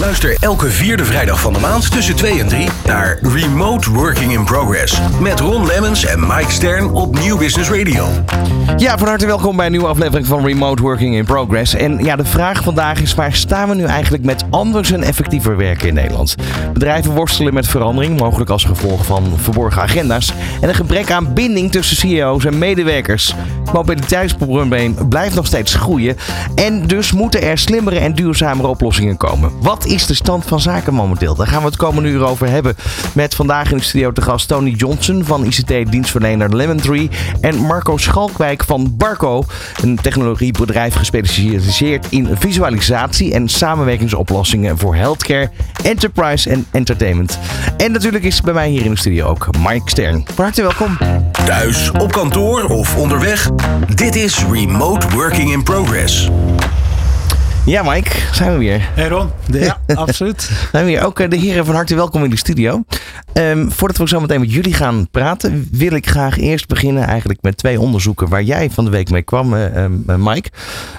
Luister elke vierde vrijdag van de maand tussen 2 en 3 naar Remote Working in Progress. Met Ron Lemmens en Mike Stern op Nieuw Business Radio. Ja, van harte welkom bij een nieuwe aflevering van Remote Working in Progress. En ja, de vraag vandaag is: waar staan we nu eigenlijk met anders en effectiever werken in Nederland? Bedrijven worstelen met verandering, mogelijk als gevolg van verborgen agenda's en een gebrek aan binding tussen CEO's en medewerkers. Mobiliteitsprobleem blijft nog steeds groeien en dus moeten er slimmere en duurzamere oplossingen komen. Wat is de stand van zaken momenteel? Daar gaan we het komende uur over hebben met vandaag in de studio te gast Tony Johnson van ICT-dienstverlener Lemon Tree en Marco Schalkwijk van Barco, een technologiebedrijf gespecialiseerd in visualisatie en samenwerkingsoplossingen voor healthcare, enterprise en entertainment. En natuurlijk is bij mij hier in de studio ook Mike Stern. Van welkom. Thuis, op kantoor of onderweg. Dit is Remote Working in Progress. Ja, Mike, zijn we weer. Hey Ron, ja, absoluut. Zijn we weer. Ook eh, de heren van harte welkom in de studio. Ehm, voordat we zo meteen met jullie gaan praten, wil ik graag eerst beginnen eigenlijk met twee onderzoeken waar jij van de week mee kwam, uh, Mike.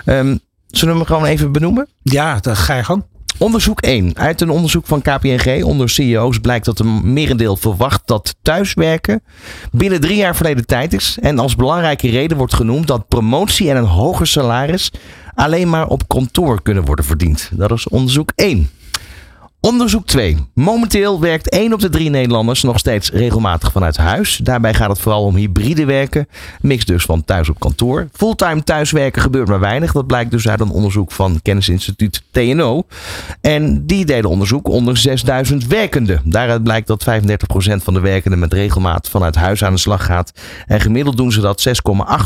Um, zullen we hem gewoon even benoemen? Ja, ga je gang. Onderzoek 1. Uit een onderzoek van KPNG onder CEO's blijkt dat een merendeel verwacht dat thuiswerken binnen drie jaar verleden tijd is. En als belangrijke reden wordt genoemd dat promotie en een hoger salaris alleen maar op kantoor kunnen worden verdiend. Dat is onderzoek 1. Onderzoek 2. Momenteel werkt 1 op de 3 Nederlanders nog steeds regelmatig vanuit huis. Daarbij gaat het vooral om hybride werken. Mix dus van thuis op kantoor. Fulltime thuiswerken gebeurt maar weinig. Dat blijkt dus uit een onderzoek van kennisinstituut TNO. En die deden onderzoek onder 6000 werkenden. Daaruit blijkt dat 35% van de werkenden met regelmaat vanuit huis aan de slag gaat. En gemiddeld doen ze dat 6,8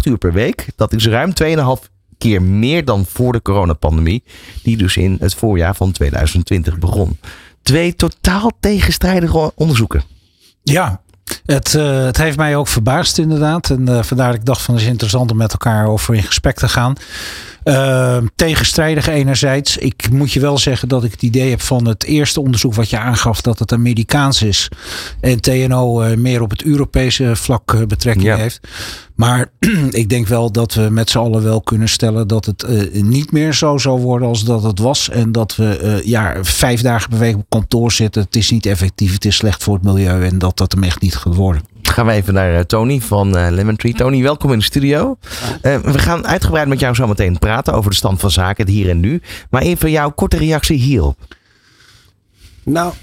uur per week. Dat is ruim 2,5 keer meer dan voor de coronapandemie, die dus in het voorjaar van 2020 begon. Twee totaal tegenstrijdige onderzoeken. Ja, het, uh, het heeft mij ook verbaasd inderdaad. En uh, vandaar dat ik dacht van het is interessant om met elkaar over in gesprek te gaan. Uh, tegenstrijdig enerzijds. Ik moet je wel zeggen dat ik het idee heb van het eerste onderzoek wat je aangaf dat het Amerikaans is. En TNO meer op het Europese vlak betrekking ja. heeft. Maar ik denk wel dat we met z'n allen wel kunnen stellen dat het uh, niet meer zo zal worden als dat het was. En dat we ja, vijf dagen per week op kantoor zitten. Het is niet effectief, het is slecht voor het milieu en dat dat hem echt niet gaat worden. Gaan we even naar uh, Tony van uh, Lemon Tree. Tony, welkom in de studio. Uh, we gaan uitgebreid met jou zo meteen praten over de stand van zaken, het hier en nu. Maar even jouw korte reactie hierop. Nou,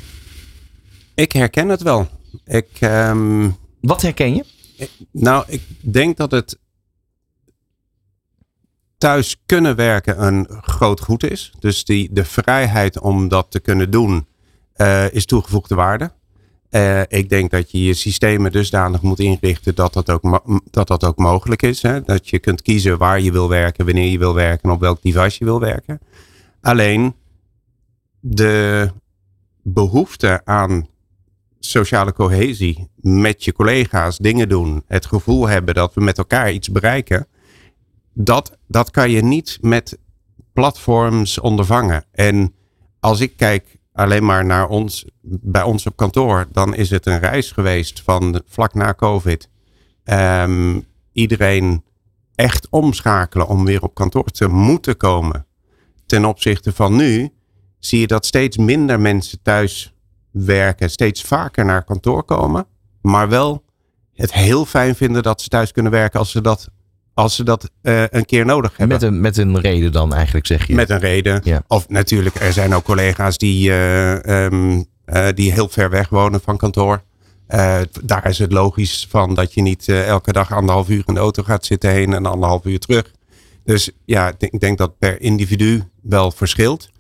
ik herken het wel. Ik, um... Wat herken je? Nou, ik denk dat het thuis kunnen werken een groot goed is. Dus die, de vrijheid om dat te kunnen doen uh, is toegevoegde waarde. Uh, ik denk dat je je systemen dusdanig moet inrichten dat dat ook, dat dat ook mogelijk is. Hè? Dat je kunt kiezen waar je wil werken, wanneer je wil werken en op welk device je wil werken. Alleen de behoefte aan sociale cohesie met je collega's dingen doen, het gevoel hebben dat we met elkaar iets bereiken, dat, dat kan je niet met platforms ondervangen. En als ik kijk alleen maar naar ons, bij ons op kantoor, dan is het een reis geweest van vlak na COVID. Um, iedereen echt omschakelen om weer op kantoor te moeten komen. Ten opzichte van nu zie je dat steeds minder mensen thuis werken steeds vaker naar kantoor komen, maar wel het heel fijn vinden dat ze thuis kunnen werken als ze dat, als ze dat uh, een keer nodig hebben. Met een, met een reden dan eigenlijk zeg je? Met een reden. Ja. Of natuurlijk, er zijn ook collega's die, uh, um, uh, die heel ver weg wonen van kantoor. daar is het logisch van dat je niet elke dag anderhalf uur in de auto gaat zitten heen en anderhalf uur terug. Dus ja, ik denk dat per individu wel verschilt.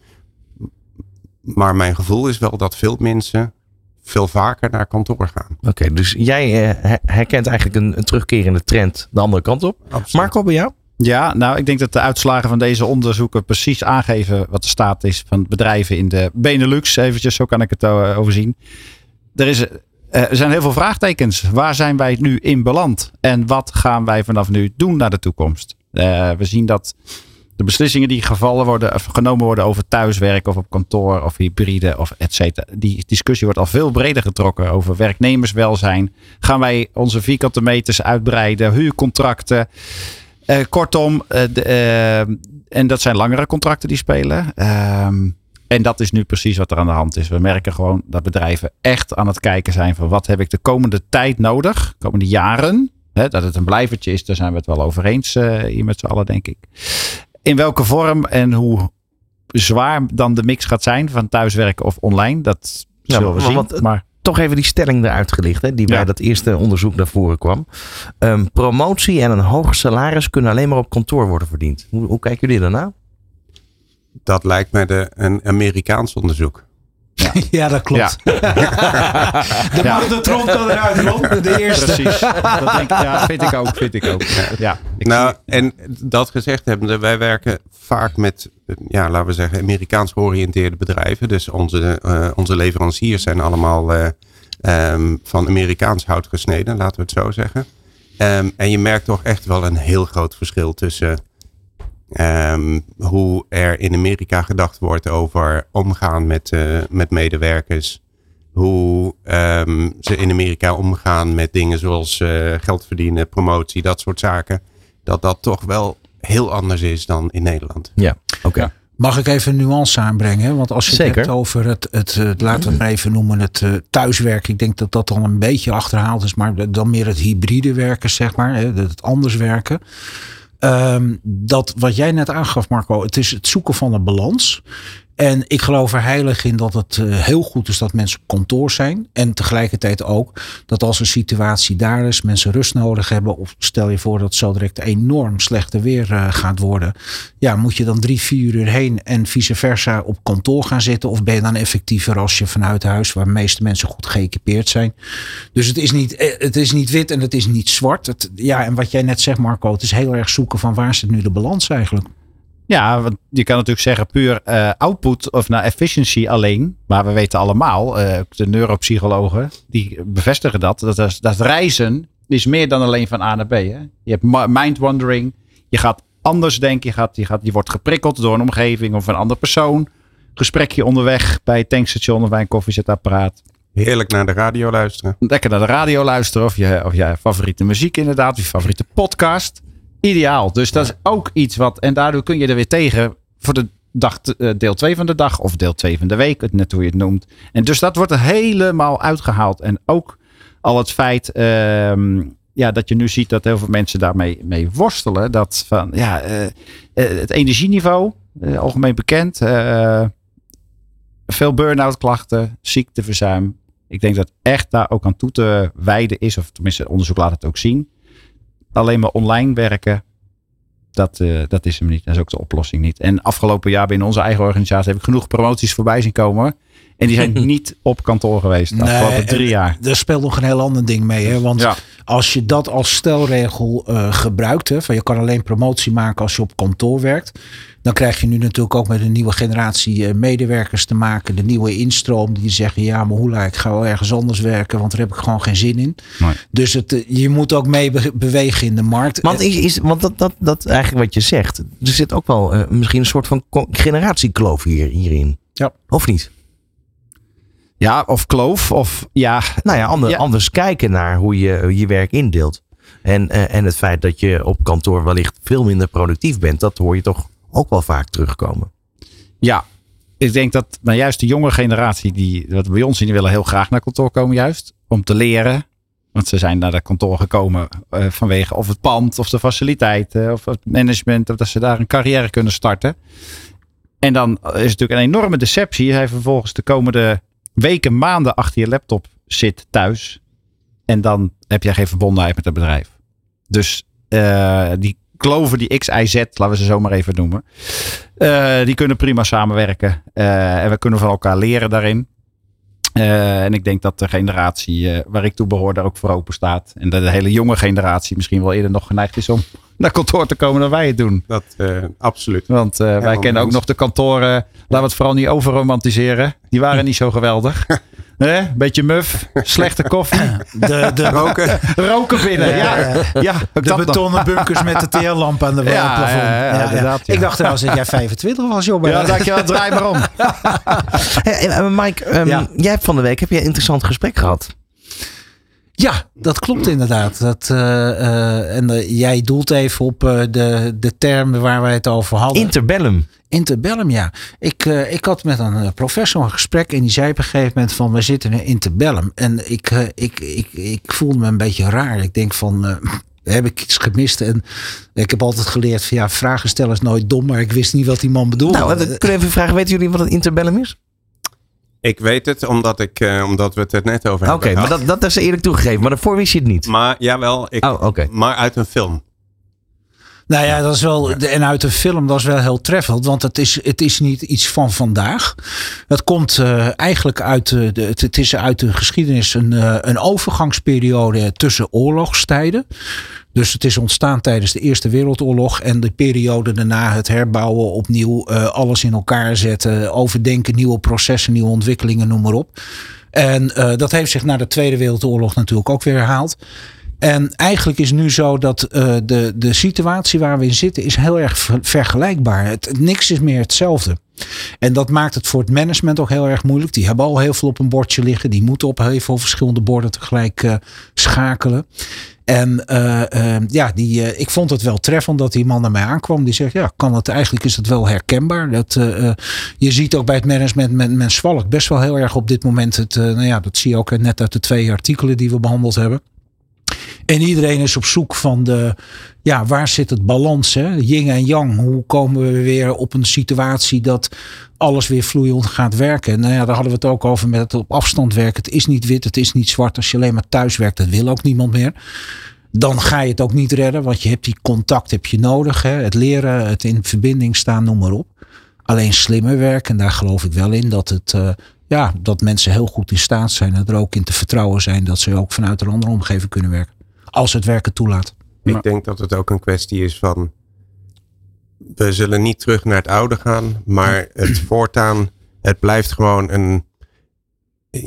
Maar mijn gevoel is wel dat veel mensen veel vaker naar kantoor gaan. Oké, dus jij uh, herkent eigenlijk een, een, terugkerende trend de andere kant op. Absoluut. Marco, bij jou? Ja, nou, ik denk dat de uitslagen van deze onderzoeken precies aangeven wat de staat is van bedrijven in de Benelux. Eventjes, zo kan ik het uh, overzien. Er, is, uh, er zijn heel veel vraagtekens. Waar zijn wij nu in beland? En wat gaan wij vanaf nu doen naar de toekomst? we zien dat de beslissingen die gevallen worden, of genomen worden over thuiswerken of op kantoor of hybride of et cetera. Die discussie wordt al veel breder getrokken over werknemerswelzijn. Gaan wij onze vierkante meters uitbreiden, huurcontracten. Uh, kortom, de, uh, en dat zijn langere contracten die spelen. Ehm, En dat is nu precies wat er aan de hand is. We merken gewoon dat bedrijven echt aan het kijken zijn van wat heb ik de komende tijd nodig, komende jaren. Hè, dat het een blijvertje is, daar zijn we het wel over eens hier met z'n allen, denk ik. In welke vorm en hoe zwaar dan de mix gaat zijn van thuiswerken of online, dat zullen we zien. Wat, maar toch even die stelling eruit gelicht, hè, die bij dat eerste onderzoek naar voren kwam. Um, promotie en een hoger salaris kunnen alleen maar op kantoor worden verdiend. Hoe, hoe kijken jullie daarna? Dat lijkt mij de, een Amerikaans onderzoek. Ja, ja dat klopt. Ja. de ja. de trom kan eruit, Ron. De eerste. Precies. Dat denk ik, ja, vind ik ook. Vind ik ook. Ja. Ik nou, en dat gezegd hebben, wij werken vaak met, ja, laten we zeggen, Amerikaans georiënteerde bedrijven. Dus onze, uh, onze leveranciers zijn allemaal uh, um, van Amerikaans hout gesneden, laten we het zo zeggen. Um, en je merkt toch echt wel een heel groot verschil tussen Um, hoe er in Amerika gedacht wordt over omgaan met, uh, met medewerkers. Hoe um, ze in Amerika omgaan met dingen zoals uh, geld verdienen, promotie, dat soort zaken. Dat dat toch wel heel anders is dan in Nederland. Ja, oké. Ja. Mag ik even een nuance aanbrengen? Want als je Zeker. het hebt over het, het, het laten we het maar even noemen, het uh, thuiswerken. Ik denk dat dat dan een beetje achterhaald is. Maar dan meer het hybride werken, zeg maar. Hè, het anders werken. Um, dat wat jij net aangaf, Marco, het is het zoeken van een balans. En ik geloof er heilig in dat het uh, heel goed is dat mensen op kantoor zijn. En tegelijkertijd ook dat als een situatie daar is, mensen rust nodig hebben. Of stel je voor dat het zo direct enorm slechte weer uh, gaat worden. Ja, moet je dan drie, vier uur heen en vice versa op kantoor gaan zitten? Of ben je dan effectiever als je vanuit huis, waar de meeste mensen goed geëquipeerd zijn? Dus het is niet, eh, het is niet wit en het is niet zwart. Ja, en wat jij net zegt, Marco, het is heel erg zoeken van waar zit nu de balans eigenlijk? Ja, want je kan natuurlijk zeggen puur uh, output of naar efficiency alleen. Maar we weten allemaal, uh, de neuropsychologen, die bevestigen dat, dat, dat. Dat reizen is meer dan alleen van A naar B. Hè? Je hebt mind wandering. Je gaat anders denken. Je, gaat, je, gaat, je wordt geprikkeld door een omgeving of een andere persoon. Gesprekje onderweg bij het tankstation of bij een koffiezetapparaat. Heerlijk naar de radio luisteren. Lekker naar de radio luisteren. Of je, of je favoriete muziek inderdaad. Of je favoriete podcast ideaal. Dus dat is ook iets wat. En daardoor kun je er weer tegen voor de dag, eh, deel 2 van de dag of deel 2 van de week, net hoe je het noemt. En dus dat wordt er helemaal uitgehaald. En ook al het feit uh, ja, dat je nu ziet dat heel veel mensen daarmee mee worstelen. Dat van ja, uh, het energieniveau, algemeen bekend. veel burn-out klachten, ziekteverzuim. Ik denk dat echt daar ook aan toe te wijden is, of tenminste, onderzoek laat het ook zien alleen maar online werken, dat, uh, dat is hem niet. Dat is ook de oplossing niet. En afgelopen jaar binnen onze eigen organisatie heb ik genoeg promoties voorbij zien komen. En die zijn niet op kantoor geweest de afgelopen drie jaar. Er speelt nog een heel ander ding mee. Hè? Want als je dat als stelregel uh, gebruikt, hè, van je kan alleen promotie maken als je op kantoor werkt. Dan krijg je nu natuurlijk ook met een nieuwe generatie uh, medewerkers te maken. De nieuwe instroom die zeggen, ja maar hoe ik ga wel ergens anders werken, want daar heb ik gewoon geen zin in. Nee. Dus het, uh, je moet ook mee be bewegen in de markt. Want, is, is, want dat, dat, dat eigenlijk wat je zegt, er zit ook wel misschien een soort van generatiekloof hier, hierin. Ja. Of niet? Ja, of kloof. Of ja. Nou ja, ander, anders kijken naar hoe je je werk indeelt. En, eh, en het feit dat je op kantoor wellicht veel minder productief bent, dat hoor je toch ook wel vaak terugkomen. Ja, ik denk dat nou juist de jonge generatie, die wat bij ons zien, willen heel graag naar kantoor komen, juist om te leren. Want ze zijn naar dat kantoor gekomen uh, vanwege of het pand, of de faciliteiten, of het management, of dat ze daar een carrière kunnen starten. En dan is natuurlijk een enorme deceptie. Je vervolgens de komende weken, maanden achter je laptop zit thuis. En dan heb jij geen verbondenheid met het bedrijf. Dus uh, die kloven, die X, Y, Z, laten we ze zo maar even noemen. Uh, die kunnen prima samenwerken. Uh, en we kunnen van elkaar leren daarin. en ik denk dat de generatie waar ik toe behoor daar ook voor open staat. En dat de hele jonge generatie misschien wel eerder nog geneigd is om naar kantoor te komen dan wij het doen. Dat, absoluut. Want wij kennen ook nog de kantoren. Laten we het vooral niet overromantiseren. Die waren niet zo geweldig. Hè? Beetje muf, slechte koffie. De, de roken. roken binnen, ja. ja. de betonnen bunkers met de teerlamp aan de ja, plafond. Ja, ja, Ik dacht trouwens dat jij 25 was, joh. Ja, dankjewel. Draai maar om. hey, Mike, um, jij hebt van de week heb je een interessant gesprek gehad. Ja, dat klopt inderdaad. Dat, uh, uh, en uh, jij doelt even op de, de termen waar wij het over hadden. Interbellum. Interbellum, ja. Ik, ik had met een professor een gesprek en die zei op een gegeven moment van we zitten in interbellum. En ik, ik, ik, ik voelde me een beetje raar. Ik denk van heb ik iets gemist. En ik heb altijd geleerd van ja, vragen stellen is nooit dom, maar ik wist niet wat die man bedoelde. Nou, kunnen even vragen, weten jullie wat een interbellum is? Ik weet het, omdat, ik, uh, omdat we het er net over hebben. Oké, maar dat, dat is eerlijk toegegeven. Maar daarvoor wist je het niet. Maar jawel, ik, oh, okay. maar uit een film. Nou ja, dat is wel. En uit een film, dat is wel heel treffend. Want het is, het is niet iets van vandaag. Het komt uh, eigenlijk uit de. Het, het is uit de geschiedenis een, uh, een overgangsperiode tussen oorlogstijden. Dus het is ontstaan tijdens de Eerste Wereldoorlog en de periode daarna het herbouwen, opnieuw uh, alles in elkaar zetten, overdenken, nieuwe processen, nieuwe ontwikkelingen, noem maar op. En uh, dat heeft zich na de Tweede Wereldoorlog natuurlijk ook weer herhaald. En eigenlijk is nu zo dat uh, de, de situatie waar we in zitten is heel erg vergelijkbaar. Het, niks is meer hetzelfde. En dat maakt het voor het management ook heel erg moeilijk. Die hebben al heel veel op een bordje liggen. Die moeten op heel veel verschillende borden tegelijk schakelen. En uh, uh, ja, die, uh, ik vond het wel treffend dat die man naar mij aankwam. Die zegt, ja, kan het, eigenlijk is het wel herkenbaar. Dat, je ziet ook bij het management, men, men zwalkt best wel heel erg op dit moment. Het, nou ja, dat zie je ook net uit de twee artikelen die we behandeld hebben. En iedereen is op zoek van de, ja, waar zit het balans? Hè? Yin en yang. Hoe komen we weer op een situatie dat alles weer vloeiend gaat werken? Nou ja, daar hadden we het ook over met het op afstand werken. Het is niet wit, het is niet zwart. Als je alleen maar thuis werkt, dat wil ook niemand meer. Dan ga je het ook niet redden, want je hebt die contact heb je nodig. Hè? Het leren, het in verbinding staan, noem maar op. Alleen slimmer werken, en daar geloof ik wel in dat het. Uh, ja, dat mensen heel goed in staat zijn en er ook in te vertrouwen zijn dat ze ook vanuit een andere omgeving kunnen werken. Als het werken toelaat. Ik denk dat het ook een kwestie is van. We zullen niet terug naar het oude gaan, maar het voortaan, het blijft gewoon een.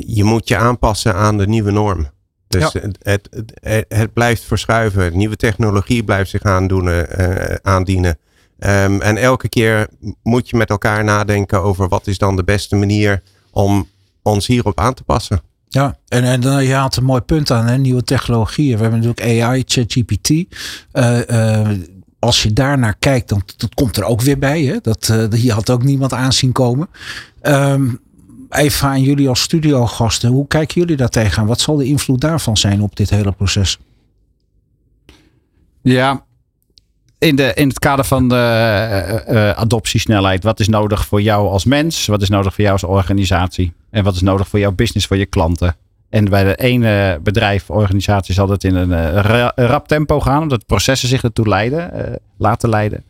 Je moet je aanpassen aan de nieuwe norm. Dus ja. het, het, het, blijft verschuiven. Nieuwe technologie blijft zich aandoen, uh, aandienen. Um, en elke keer moet je met elkaar nadenken over wat is dan de beste manier om ons hierop aan te passen. Ja, en, en dan, je haalt een mooi punt aan, hè? nieuwe technologieën. We hebben natuurlijk AI, ChatGPT. Uh, als je daarnaar kijkt, dan dat komt er ook weer bij. Hè? Dat, hier had ook niemand aanzien komen. Um, even aan jullie als studiogasten. Hoe kijken jullie daar tegenaan? Wat zal de invloed daarvan zijn op dit hele proces? Ja, in, de, in het kader van de uh, uh, adoptiesnelheid. Wat is nodig voor jou als mens? Wat is nodig voor jou als organisatie? En wat is nodig voor jouw business, voor je klanten? En bij de ene bedrijf, organisatie, zal het in een uh, rap tempo gaan, omdat processen zich ertoe leiden, uh, laten leiden.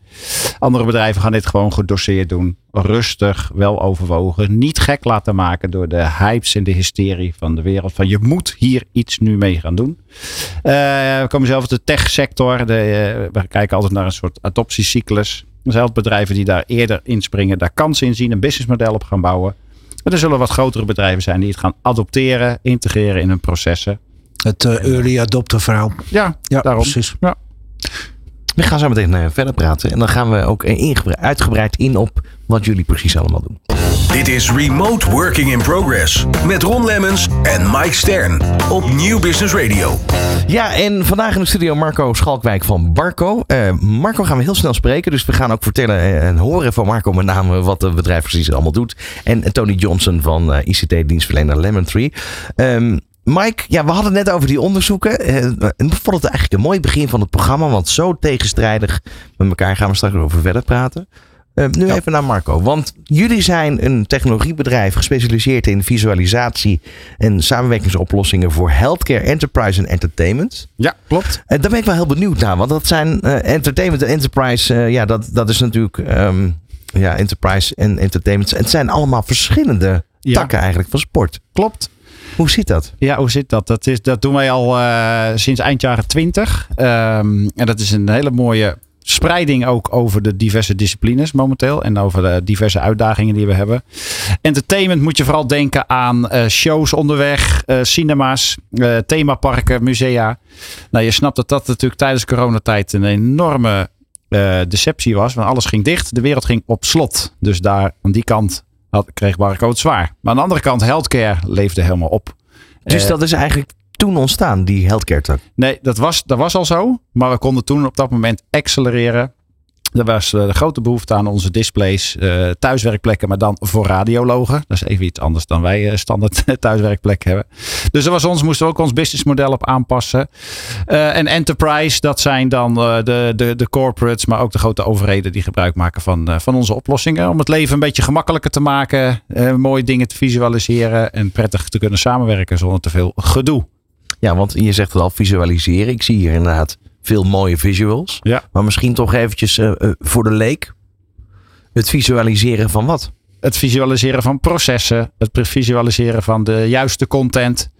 Andere bedrijven gaan dit gewoon gedoseerd doen. Rustig, wel overwogen. Niet gek laten maken door de hypes en de hysterie van de wereld. Van je moet hier iets nu mee gaan doen. Uh, we komen zelf uit de techsector. We kijken altijd naar een soort adoptiecyclus. Er bedrijven die daar eerder inspringen, daar kansen in zien, een businessmodel op gaan bouwen. Maar er zullen wat grotere bedrijven zijn die het gaan adopteren, integreren in hun processen. Het uh, early adopter verhaal. Ja, ja daarom. precies. Ja. We gaan zo meteen uh, verder praten. En dan gaan we ook uitgebreid in op wat jullie precies allemaal doen. Dit is Remote Working in Progress. Met Ron Lemmens en Mike Stern. Op Nieuw Business Radio. Ja, en vandaag in de studio Marco Schalkwijk van Barco. Uh, Marco gaan we heel snel spreken. Dus we gaan ook vertellen en horen van Marco met name wat het bedrijf precies allemaal doet. En Tony Johnson van uh, ICT-dienstverlener Lemon Tree. Um, Mike, ja, we hadden het net over die onderzoeken. En ik vond het eigenlijk een mooi begin van het programma. Want zo tegenstrijdig met elkaar gaan we straks over verder praten. Uh, nu ja. even naar Marco. Want jullie zijn een technologiebedrijf gespecialiseerd in visualisatie en samenwerkingsoplossingen voor healthcare, enterprise en entertainment. Ja, klopt. En uh, daar ben ik wel heel benieuwd naar. Want dat zijn uh, entertainment en enterprise. ja, dat, dat is natuurlijk um, ja, enterprise en entertainment. Het zijn allemaal verschillende ja. takken eigenlijk van sport. Klopt. Hoe zit dat? Ja, hoe zit dat? Dat, is, dat doen wij al uh, sinds eind jaren 20. Um, en dat is een hele mooie spreiding ook over de diverse disciplines momenteel. En over de diverse uitdagingen die we hebben. Entertainment moet je vooral denken aan uh, shows onderweg, uh, cinema's, uh, themaparken, musea. Nou, je snapt dat dat natuurlijk tijdens coronatijd een enorme deceptie was. Want alles ging dicht. De wereld ging op slot. Dus daar aan die kant had, kreeg Barco het zwaar. Maar aan de andere kant, healthcare leefde helemaal op. Dus dat is eigenlijk toen ontstaan, die healthcare? Nee, dat was, dat was al zo. Maar we konden toen op dat moment accelereren. Er was uh, grote behoefte aan onze displays, uh, thuiswerkplekken, maar dan voor radiologen. Dat is even iets anders dan wij uh, standaard thuiswerkplek hebben. Dus dat was ons, moesten we ook ons businessmodel op aanpassen. en enterprise, dat zijn dan de, de, de corporates, maar ook de grote overheden die gebruik maken van, van onze oplossingen. Om het leven een beetje gemakkelijker te maken, mooie dingen te visualiseren en prettig te kunnen samenwerken zonder te veel gedoe. Ja, want je zegt het al, visualiseren. Ik zie hier inderdaad veel mooie visuals. Ja. Maar misschien toch eventjes uh, uh, voor de leek. Het visualiseren van wat? Het visualiseren van processen. Het visualiseren van de juiste content.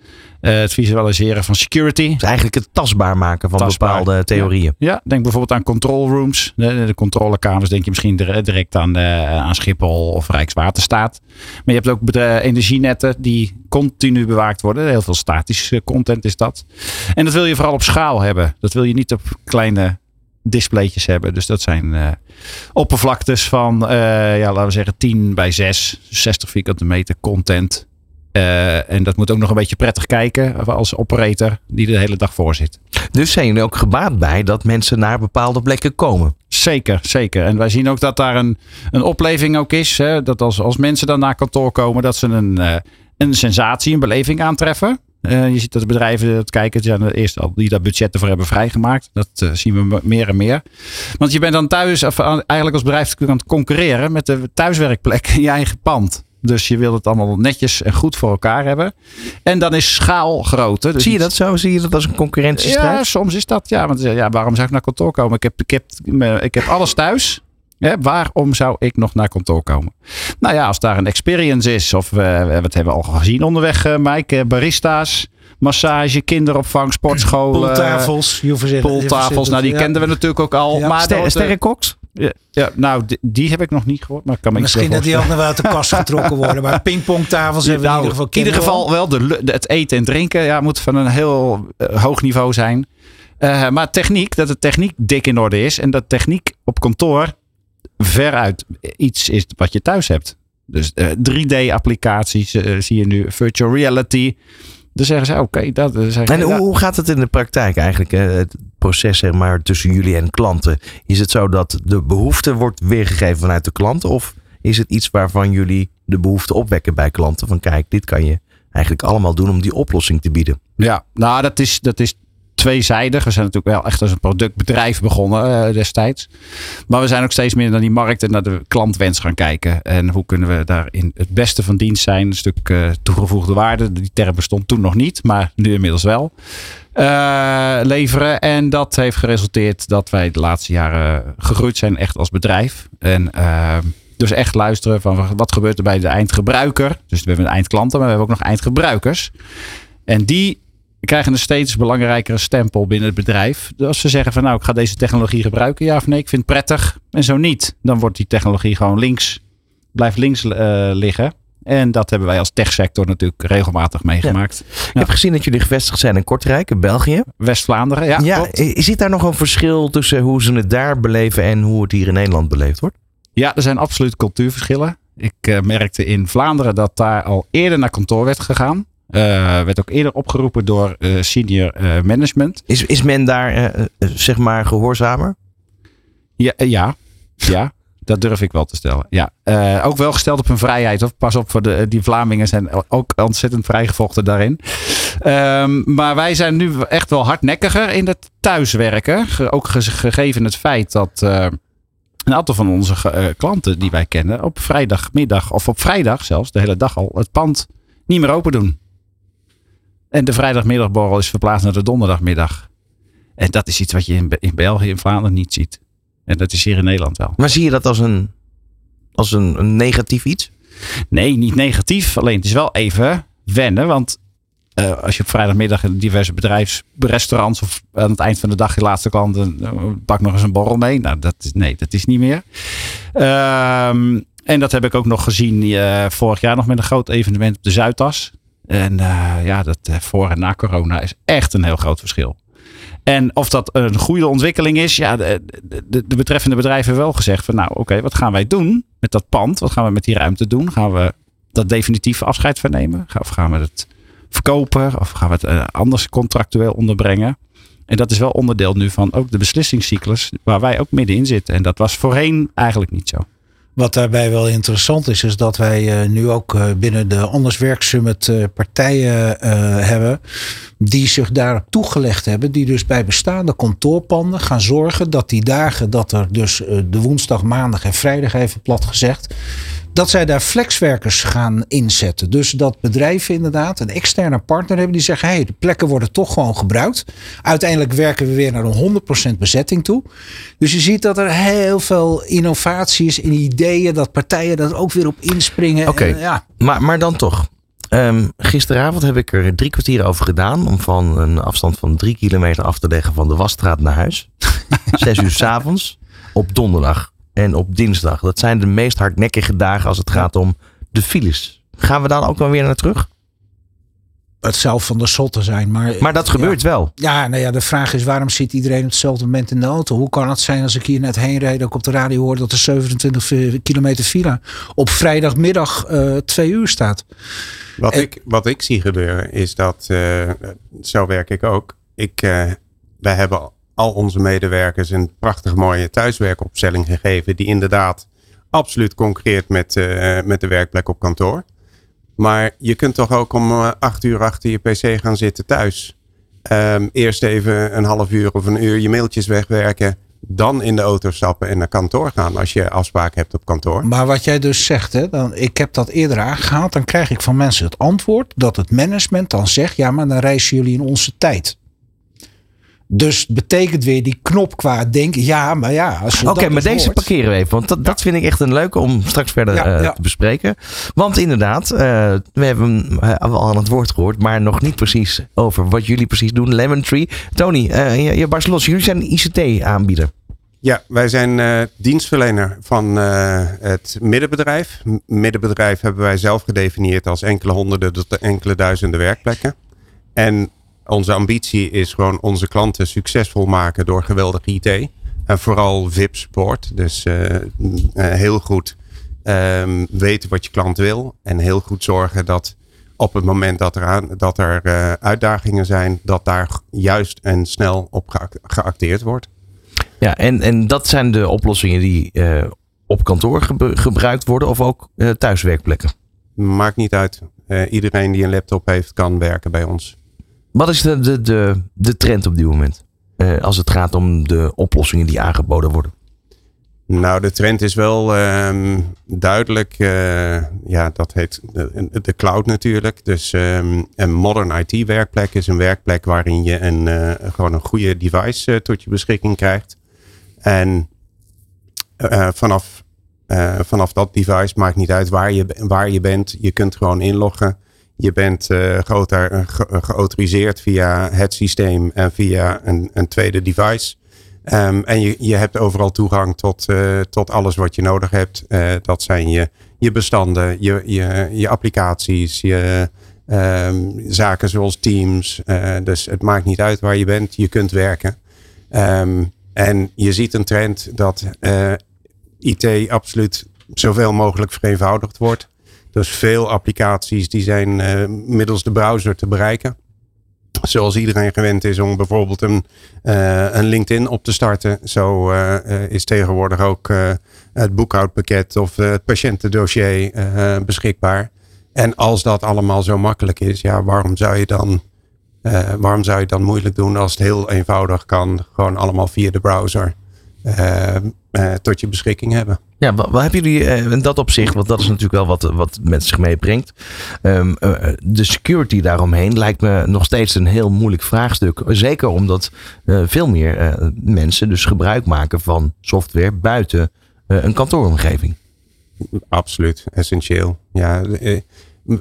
Uh, het visualiseren van security. Dus eigenlijk het tastbaar maken van Tastbaar. bepaalde theorieën. Ja, denk bijvoorbeeld aan control rooms. De, de controlekamers denk je misschien direct aan, uh, aan Schiphol of Rijkswaterstaat. Maar je hebt ook energienetten die continu bewaakt worden. Heel veel statische content is dat. En dat wil je vooral op schaal hebben. Dat wil je niet op kleine displaytjes hebben. Dus dat zijn uh, oppervlaktes van, uh, ja, laten we zeggen 10 bij 6, 60 vierkante meter content. Uh, en dat moet ook nog een beetje prettig kijken als operator die de hele dag voor zit. Dus zijn jullie ook gebaat bij dat mensen naar bepaalde plekken komen? Zeker, zeker. En wij zien ook dat daar een, een opleving ook is. Hè? Dat als, als mensen dan naar kantoor komen, dat ze een, een sensatie, een beleving aantreffen. Uh, je ziet dat de bedrijven dat kijken, zijn de eerste al die daar budgetten voor hebben vrijgemaakt. Dat uh, zien we meer en meer. Want je bent dan thuis, of eigenlijk als bedrijf aan het concurreren met de thuiswerkplek in je eigen pand. Dus je wil het allemaal netjes en goed voor elkaar hebben. En dan is schaal groter. Dus Zie je dat zo? Zie je dat als een concurrentiestrijd? Ja, soms is dat. Ja, want ja, waarom zou ik naar kantoor komen? Ik heb, ik heb, ik heb alles thuis. Ja, waarom zou ik nog naar kantoor komen? Nou ja, als daar een experience is, of uh, wat hebben we al gezien onderweg, uh, Mike, barista's, massage, kinderopvang, sportscholen. Pooltafels. Pooltafels, nou die ja. kenden we natuurlijk ook al. Ja. Maar Ster Sterrenkoks? Ja, ja, nou, die, die, heb ik nog niet gehoord. Maar kan me Misschien dat die ook nog wel uit de kast getrokken worden. Maar pingpongtafels hebben we nou, in ieder geval. In ieder geval wel de, de, het eten en drinken ja, moet van een heel uh, hoog niveau zijn. Uh, maar techniek, dat de techniek dik in orde is. En dat techniek op kantoor veruit iets is wat je thuis hebt. Dus uh, 3D-applicaties zie je nu, virtual reality. Dan zeggen ze, oké, okay, dat is En hoe, hoe gaat het in de praktijk eigenlijk? Het proces zeg maar, tussen jullie en klanten. Is het zo dat de behoefte wordt weergegeven vanuit de klanten? Of is het iets waarvan jullie de behoefte opwekken bij klanten? Van kijk, dit kan je eigenlijk allemaal doen om die oplossing te bieden. Ja, nou dat is, dat is tweezijdig. We zijn natuurlijk wel echt als een productbedrijf begonnen uh, destijds. Maar we zijn ook steeds meer naar die markt en naar de klantwens gaan kijken. En hoe kunnen we daarin het beste van dienst zijn? Een stuk uh, toegevoegde waarde. Die term bestond toen nog niet, maar nu inmiddels wel. Uh, leveren. En dat heeft geresulteerd dat wij de laatste jaren gegroeid zijn echt als bedrijf. En dus echt luisteren van wat gebeurt er bij de eindgebruiker. Dus we hebben eindklanten, maar we hebben ook nog eindgebruikers. En die krijgen een steeds belangrijkere stempel binnen het bedrijf. Dus als ze zeggen van nou ik ga deze technologie gebruiken, ja of nee, ik vind het prettig. En zo niet, dan wordt die technologie gewoon links, blijft links uh, liggen. En dat hebben wij als techsector natuurlijk regelmatig meegemaakt. Ja. Ik ja. heb gezien dat jullie gevestigd zijn in Kortrijk, in België. West-Vlaanderen, ja. ja klopt. Zit daar nog een verschil tussen hoe ze het daar beleven en hoe het hier in Nederland beleefd wordt? Ja, er zijn absoluut cultuurverschillen. Ik uh, merkte in Vlaanderen dat daar al eerder naar kantoor werd gegaan. Uh, werd ook eerder opgeroepen door uh, senior uh, management. Is, is men daar zeg maar gehoorzamer? Ja, ja, ja, dat durf ik wel te stellen. Ja. ook wel gesteld op hun vrijheid. Of pas op, voor de, die Vlamingen zijn ook ontzettend vrijgevochten daarin. Um, maar wij zijn nu echt wel hardnekkiger in het thuiswerken. Ook gegeven het feit dat een aantal van onze uh, klanten die wij kennen op vrijdagmiddag of op vrijdag zelfs de hele dag al het pand niet meer open doen. En de vrijdagmiddagborrel is verplaatst naar de donderdagmiddag. En dat is iets wat je in, in België en Vlaanderen niet ziet. En dat is hier in Nederland wel. Maar zie je dat als een, als een, een negatief iets? Nee, niet negatief. Alleen het is wel even wennen. Want uh, als je op vrijdagmiddag in diverse bedrijfsrestaurants of aan het eind van de dag je laatste klant uh, pak nog eens een borrel mee. Nou, dat is, nee, dat is niet meer. Um, en dat heb ik ook nog gezien uh, vorig jaar nog met een groot evenement op de Zuidas. En ja, dat voor en na corona is echt een heel groot verschil. En of dat een goede ontwikkeling is, ja, de, de, de betreffende bedrijven hebben wel gezegd van nou oké, wat gaan wij doen met dat pand? Wat gaan we met die ruimte doen? Gaan we dat definitief afscheid van nemen? Of gaan we het verkopen? Of gaan we het eh, anders contractueel onderbrengen? En dat is wel onderdeel nu van ook de beslissingscyclus waar wij ook middenin zitten. En dat was voorheen eigenlijk niet zo. Wat daarbij wel interessant is, is dat wij uh, nu ook uh, binnen de Anders Werk Summit uh, partijen hebben die zich daarop toegelegd hebben. Die dus bij bestaande kantoorpanden gaan zorgen dat die dagen dat er dus de woensdag, maandag en vrijdag even plat gezegd dat zij daar flexwerkers gaan inzetten. Dus dat bedrijven inderdaad een externe partner hebben die zeggen: hé, hey, de plekken worden toch gewoon gebruikt. Uiteindelijk werken we weer naar een 100% bezetting toe. Dus je ziet dat er heel veel innovaties in ideeën, dat partijen dat ook weer op inspringen. Oké, ja. maar, maar dan toch. Um, gisteravond heb ik er drie kwartier over gedaan om van een afstand van drie kilometer af te leggen van de wasstraat naar huis. Zes uur s avonds op donderdag en op dinsdag. Dat zijn de meest hardnekkige dagen als het gaat om de files. Gaan we dan ook dan weer naar terug? Het zou van de zotte zijn. Maar, maar dat gebeurt wel. Ja, nou ja, de vraag is waarom zit iedereen op hetzelfde moment in de auto? Hoe kan het zijn als ik hier net heen rijd, ook op de radio hoor dat er 27 kilometer file op vrijdagmiddag uh, twee uur staat? Wat, ik, wat ik zie gebeuren is dat, uh, zo werk ik ook. Ik, uh, wij hebben al onze medewerkers een prachtig mooie thuiswerkopstelling gegeven. Die inderdaad absoluut concreet met, uh, met de werkplek op kantoor. Maar je kunt toch ook om uh, acht uur achter je pc gaan zitten thuis. Um, eerst even een half uur of een uur je mailtjes wegwerken. Dan in de auto stappen en naar kantoor gaan als je afspraak hebt op kantoor. Maar wat jij dus zegt, hè, dan, ik heb dat eerder aangehaald. Dan krijg ik van mensen het antwoord dat het management dan zegt: ja, maar dan reizen jullie in onze tijd. Dus betekent weer die knop qua denken. Ja, maar ja. Oké, okay, maar deze parkeren we even. Want dat, dat vind ik echt een leuke om straks verder ja, uh, ja. te bespreken. Want inderdaad, uh, we hebben uh, al aan het woord gehoord. Maar nog niet precies over wat jullie precies doen. Lemon Tree. Tony, je, je Barcelos, jullie zijn ICT-aanbieder. Ja, wij zijn dienstverlener van het middenbedrijf. Middenbedrijf hebben wij zelf gedefinieerd als enkele honderden tot enkele duizenden werkplekken. En onze ambitie is gewoon onze klanten succesvol maken door geweldig IT. En vooral VIP support. Dus uh, heel goed um, weten wat je klant wil. En heel goed zorgen dat op het moment dat er, aan, dat er uh, uitdagingen zijn, dat daar juist en snel op geacteerd wordt. Ja, en, en dat zijn de oplossingen die uh, op kantoor gebruikt worden of ook thuiswerkplekken? Maakt niet uit. iedereen die een laptop heeft, kan werken bij ons. Wat is de, de, de, de trend op dit moment? Uh, als het gaat om de oplossingen die aangeboden worden. Nou, de trend is wel um, duidelijk. Uh, ja, dat heet de, de cloud natuurlijk. Dus um, een modern IT werkplek is een werkplek waarin je een, uh, gewoon een goede device tot je beschikking krijgt. En vanaf, vanaf dat device maakt niet uit waar je, waar je bent. Je kunt gewoon inloggen. Je bent uh, geautoriseerd via het systeem en via een, een tweede device. Um, en je, je hebt overal toegang tot, tot alles wat je nodig hebt. Dat zijn je, je bestanden, je, je, je applicaties, je um, zaken zoals Teams. dus het maakt niet uit waar je bent, je kunt werken. Um, en je ziet een trend dat IT absoluut zoveel mogelijk vereenvoudigd wordt. Dus veel applicaties die zijn uh, middels de browser te bereiken. Zoals iedereen gewend is om bijvoorbeeld een, uh, een LinkedIn op te starten. Zo uh, is tegenwoordig ook het boekhoudpakket of het patiëntendossier beschikbaar. En als dat allemaal zo makkelijk is, ja, waarom zou je dan waarom zou je dan moeilijk doen als het heel eenvoudig kan? Gewoon allemaal via de browser tot je beschikking hebben. Ja, wat, wat hebben jullie uh, in dat opzicht, want dat is natuurlijk wel wat, wat met zich meebrengt. Um, uh, de security daaromheen lijkt me nog steeds een heel moeilijk vraagstuk. Zeker omdat uh, veel meer mensen dus gebruik maken van software buiten een kantooromgeving. Absoluut, essentieel. Ja,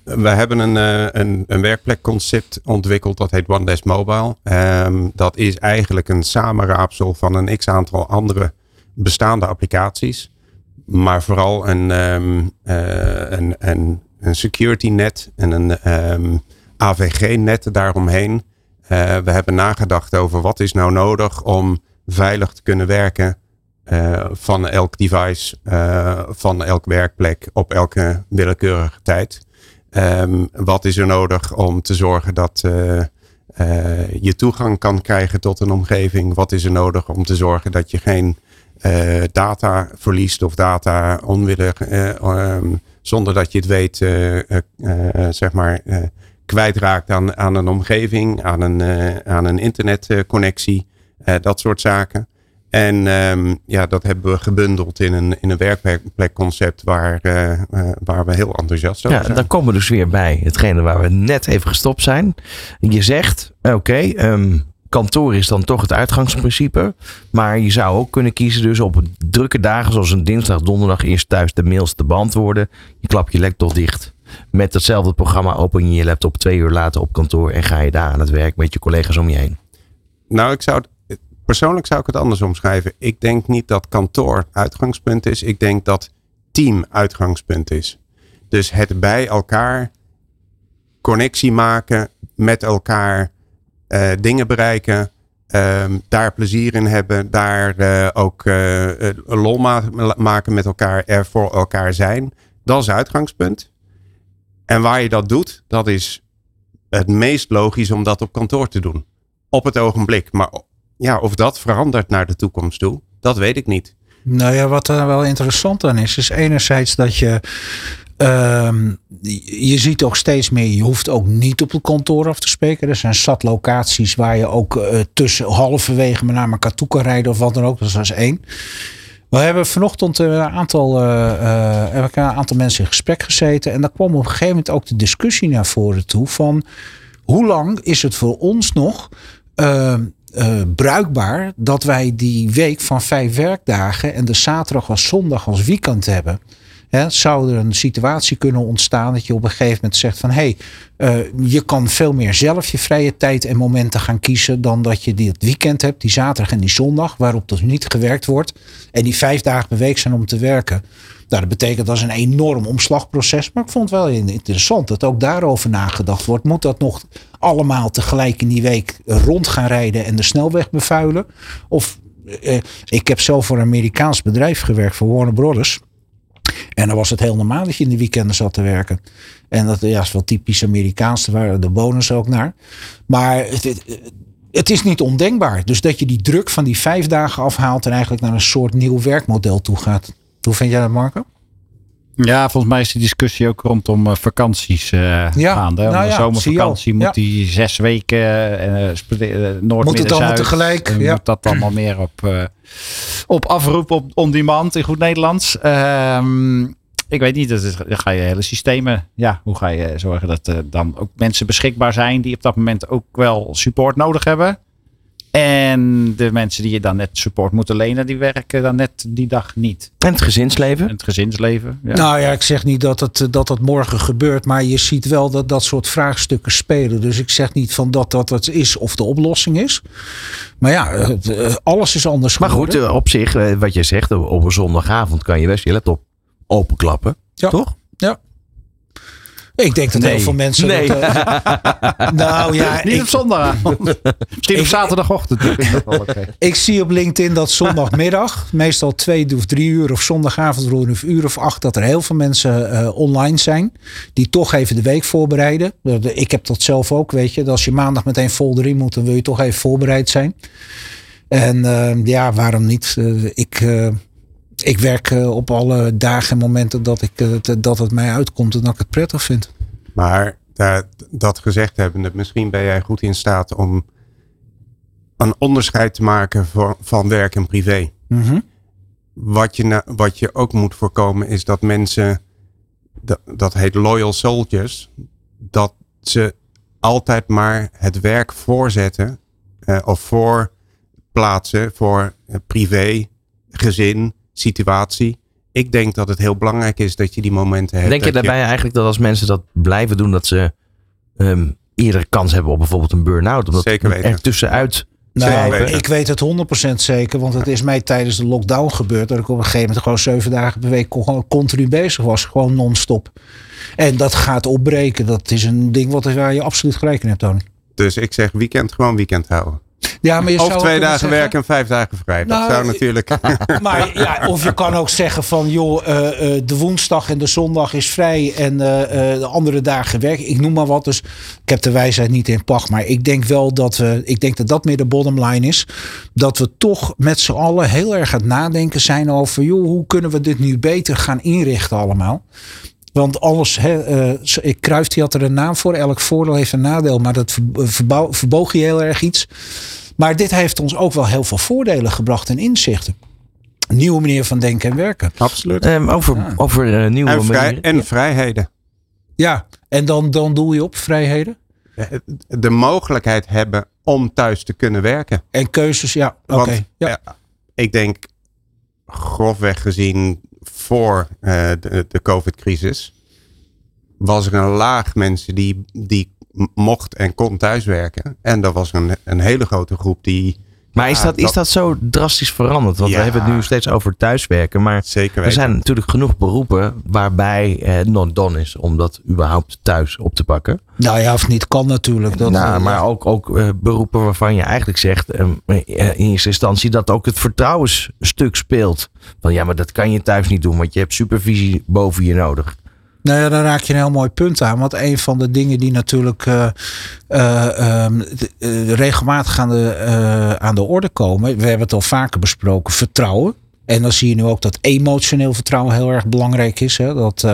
we hebben een, een, een werkplekconcept ontwikkeld dat heet One Desk Mobile. Um, dat is eigenlijk een samenraapsel van een x aantal andere bestaande applicaties maar vooral een, um, uh, een, een, een, security net en een ehm, AVG net daaromheen. Uh, we hebben nagedacht over wat is nou nodig om veilig te kunnen werken uh, van elk device, van elk werkplek op elke willekeurige tijd. Ehm, wat is er nodig om te zorgen dat je toegang kan krijgen tot een omgeving? Wat is er nodig om te zorgen dat je geen uh, data verliest of data onwillig, um, zonder dat je het weet, zeg maar, kwijtraakt aan, aan een omgeving, aan een, aan een internetconnectie, dat soort zaken. En um, ja, dat hebben we gebundeld in een, in een werkplekconcept waar, uh, waar we heel enthousiast over ja, zijn. Dan komen we dus weer bij hetgene waar we net even gestopt zijn. Je zegt, oké, okay, um, kantoor is dan toch het uitgangsprincipe. Maar je zou ook kunnen kiezen dus op drukke dagen zoals een dinsdag, donderdag eerst thuis de mails te beantwoorden. Je klap je laptop dicht. Met hetzelfde programma open je je laptop twee uur later op kantoor en ga je daar aan het werk met je collega's om je heen. Nou, ik zou persoonlijk zou ik het anders omschrijven. Ik denk niet dat kantoor uitgangspunt is. Ik denk dat team uitgangspunt is. Dus het bij elkaar connectie maken, met elkaar uh, dingen bereiken, uh, daar plezier in hebben, daar uh, ook uh, lol ma maken met elkaar, er voor elkaar zijn. Dat is uitgangspunt. En waar je dat doet, dat is het meest logisch om dat op kantoor te doen. Op het ogenblik. Maar ja, of dat verandert naar de toekomst toe, dat weet ik niet. Nou ja, wat er wel interessant aan is, is enerzijds dat je. Uh, je ziet ook steeds meer, je hoeft ook niet op het kantoor af te spreken. Er zijn zat locaties waar je ook uh, tussen halverwege naar elkaar toe kan rijden of wat dan ook. Dat is één. We hebben vanochtend een aantal, uh, uh, een aantal mensen in gesprek gezeten. En daar kwam op een gegeven moment ook de discussie naar voren toe van hoe lang is het voor ons nog uh, bruikbaar dat wij die week van vijf werkdagen en de zaterdag als zondag als weekend hebben. Zou er een situatie kunnen ontstaan dat je op een gegeven moment zegt van hé, hey, uh, je kan veel meer zelf je vrije tijd en momenten gaan kiezen dan dat je dit weekend hebt, die zaterdag en die zondag, waarop dus niet gewerkt wordt. En die vijf dagen per week zijn om te werken. Nou, dat betekent dat is een enorm omslagproces. Maar ik vond het wel interessant dat ook daarover nagedacht wordt. Moet dat nog allemaal tegelijk in die week rond gaan rijden en de snelweg bevuilen? Of eh, ik heb zelf voor een Amerikaans bedrijf gewerkt, voor Warner Brothers. En dan was het heel normaal dat je in de weekenden zat te werken. En dat ja, is wel typisch Amerikaans, daar waren de bonus ook naar. Maar het, het, het, is niet ondenkbaar. Dus dat je die druk van die vijf dagen afhaalt en eigenlijk naar een soort nieuw werkmodel toe gaat. Hoe vind jij dat, Marco? Ja, volgens mij is die discussie ook rondom uh, vakanties uh, ja, gaande. Nou de ja, zomervakantie moet ja. die zes weken uh, noord Moet het allemaal tegelijk? En ja. Moet dat allemaal meer op, op afroep, op on-demand in goed Nederlands. Um, ik weet niet, dat is, dan ga je hele systemen. Ja, hoe ga je zorgen dat er dan ook mensen beschikbaar zijn die op dat moment ook wel support nodig hebben? En de mensen die je dan net support moeten lenen, die werken dan net die dag niet. En het gezinsleven? En het gezinsleven. Ja. Nou ja, ik zeg niet dat het, dat het morgen gebeurt, maar je ziet wel dat dat soort vraagstukken spelen. Dus ik zeg niet van dat dat het is of de oplossing is. Maar ja, alles is anders Maar goed, op zich, wat je zegt, op een zondagavond kan je best je laptop openklappen. Ja. Toch? Ik denk dat Nee. heel veel mensen. Nee. Dat, uh, nou ja, Niet ik, op zondagavond. Misschien op zaterdagochtend. Dat is nog wel oké. ik zie op LinkedIn dat zondagmiddag, meestal twee of drie uur, of zondagavond rond een uur of acht, dat er heel veel mensen uh, online zijn. Die toch even de week voorbereiden. Ik heb dat zelf ook, weet je. Dat als je maandag meteen vol erin moet, dan wil je toch even voorbereid zijn. En uh, ja, waarom niet? Uh, ik. Ik werk uh, op alle dagen en momenten dat, ik, uh, dat het mij uitkomt en dat ik het prettig vind. Maar dat, dat gezegd hebbende, misschien ben jij goed in staat om een onderscheid te maken voor, van werk en privé. Mm -hmm. wat, je wat je ook moet voorkomen is dat mensen, dat, dat heet loyal soldiers, dat ze altijd maar het werk voorzetten uh, of voorplaatsen voor privé, gezin, situatie. Ik denk dat het heel belangrijk is dat je die momenten hebt. Denk je daarbij je... eigenlijk dat als mensen dat blijven doen, dat ze um, eerder kans hebben op bijvoorbeeld een burn-out? Omdat Zeker weten. er tussenuit. Nou, ik weet het 100% zeker, want het is mij tijdens de lockdown gebeurd dat ik op een gegeven moment gewoon zeven dagen per week gewoon continu bezig was, gewoon non-stop. En dat gaat opbreken. Dat is een ding wat waar je absoluut gelijk in hebt, Tony. Dus ik zeg weekend gewoon weekend houden. Ja, maar je Of zou twee dagen werken en vijf dagen vrij. Dat Nou, zou natuurlijk... Maar ja, of je kan ook zeggen van joh, eh, eh, de woensdag en de zondag is vrij en eh, de andere dagen werk. Ik noem maar wat. Dus ik heb de wijsheid niet in pacht. Maar ik denk wel dat we, ik denk dat dat meer de bottom line is. Dat we toch met z'n allen heel erg aan het nadenken zijn over joh, hoe kunnen we dit nu beter gaan inrichten allemaal. Want alles, hè, eh, Kruif die had er een naam voor. Elk voordeel heeft een nadeel. Maar dat verboog je heel erg iets. Maar dit heeft ons ook wel heel veel voordelen gebracht en inzichten. Nieuwe manier van denken en werken. Absoluut. Ehm, over Ja. over eh, nieuwe En, vrij, manieren. en vrijheden. Ja, en dan, dan doel je op vrijheden De mogelijkheid hebben om thuis te kunnen werken. en keuzes. Ja, oké. Ja. eh, ik denk, grofweg gezien, voor eh, de, de COVID-crisis, was er een laag mensen die, die mocht en kon thuiswerken. En dat was een, een hele grote groep die Maar is Ja, dat, is dat- dat zo drastisch veranderd? Want Ja. we hebben het nu steeds over thuiswerken. Maar zeker er zijn natuurlijk genoeg beroepen waarbij het not done is om dat überhaupt thuis op te pakken. Nou ja, of niet kan natuurlijk. Dat, nou, eh, maar ook, ook eh, beroepen waarvan je eigenlijk zegt ehm, eh, in eerste instantie dat ook het vertrouwensstuk speelt. Van ja, maar dat kan je thuis niet doen, want je hebt supervisie boven je nodig. Nou ja, dan raak je een heel mooi punt aan. Want een van de dingen die natuurlijk eh, eh, ehm, eh, regelmatig aan de, aan de orde komen. We hebben het al vaker besproken. Vertrouwen. En dan zie je nu ook dat emotioneel vertrouwen heel erg belangrijk is. Hè? Dat,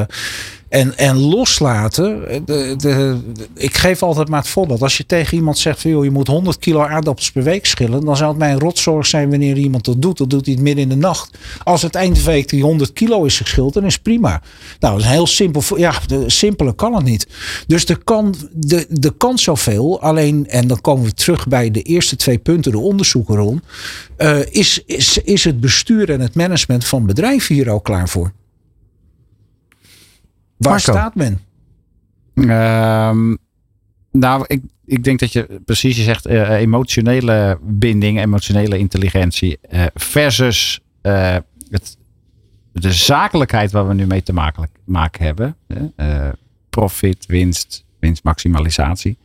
en, en loslaten. eh, De, de, ik geef altijd maar het voorbeeld. Als je tegen iemand zegt: je moet 100 kilo aardappels per week schillen. Dan zou het mij een rotzorg zijn wanneer iemand dat doet. Dan doet hij het midden in de nacht. Als het eind week die 100 kilo is geschild, dan is prima. Nou, dat is een heel simpel. Ja, de, kan het niet. Dus er kan, de, de kan zoveel. Alleen, en dan komen we terug bij de eerste twee punten, de onderzoeken rond. eh, is, is, is het bestuur en het management van bedrijven hier ook klaar voor? Waar Marco. staat men? Ehm, nou, ik, ik denk dat je precies je zegt eh, emotionele binding, emotionele intelligentie eh, versus eh, het, de zakelijkheid waar we nu mee te maken, maken hebben. eh, profit, winst, winstmaximalisatie.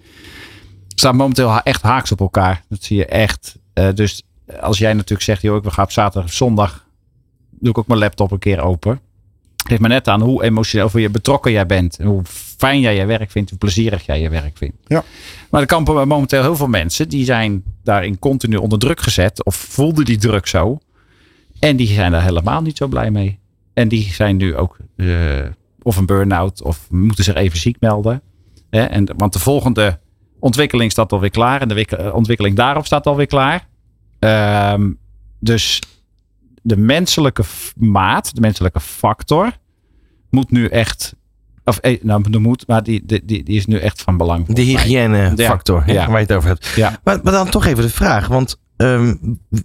Staan momenteel echt haaks op elkaar. Dat zie je echt. Eh, dus als jij natuurlijk zegt, joh, ik ga op zaterdag of zondag, doe ik ook mijn laptop een keer open. Geef me net aan hoe emotioneel, hoe je betrokken jij bent. En hoe fijn jij je werk vindt, hoe plezierig jij je werk vindt. Ja. Maar er kampen momenteel heel veel mensen die zijn daarin continu onder druk gezet. Of voelden die druk zo. En die zijn daar helemaal niet zo blij mee. En die zijn nu ook eh, of een burn-out of moeten zich even ziek melden. Hè? En, want de volgende ontwikkeling staat alweer klaar. En de eh, ontwikkeling daarop staat alweer klaar. Ehm, dus de menselijke maat, de menselijke factor, moet nu echt. Of eh, nou, de moet, maar die, die, die, is nu echt van belang. De hygiënefactor, hè, Ja. waar je het over hebt. Ja. Maar, maar dan toch even de vraag, want ehm,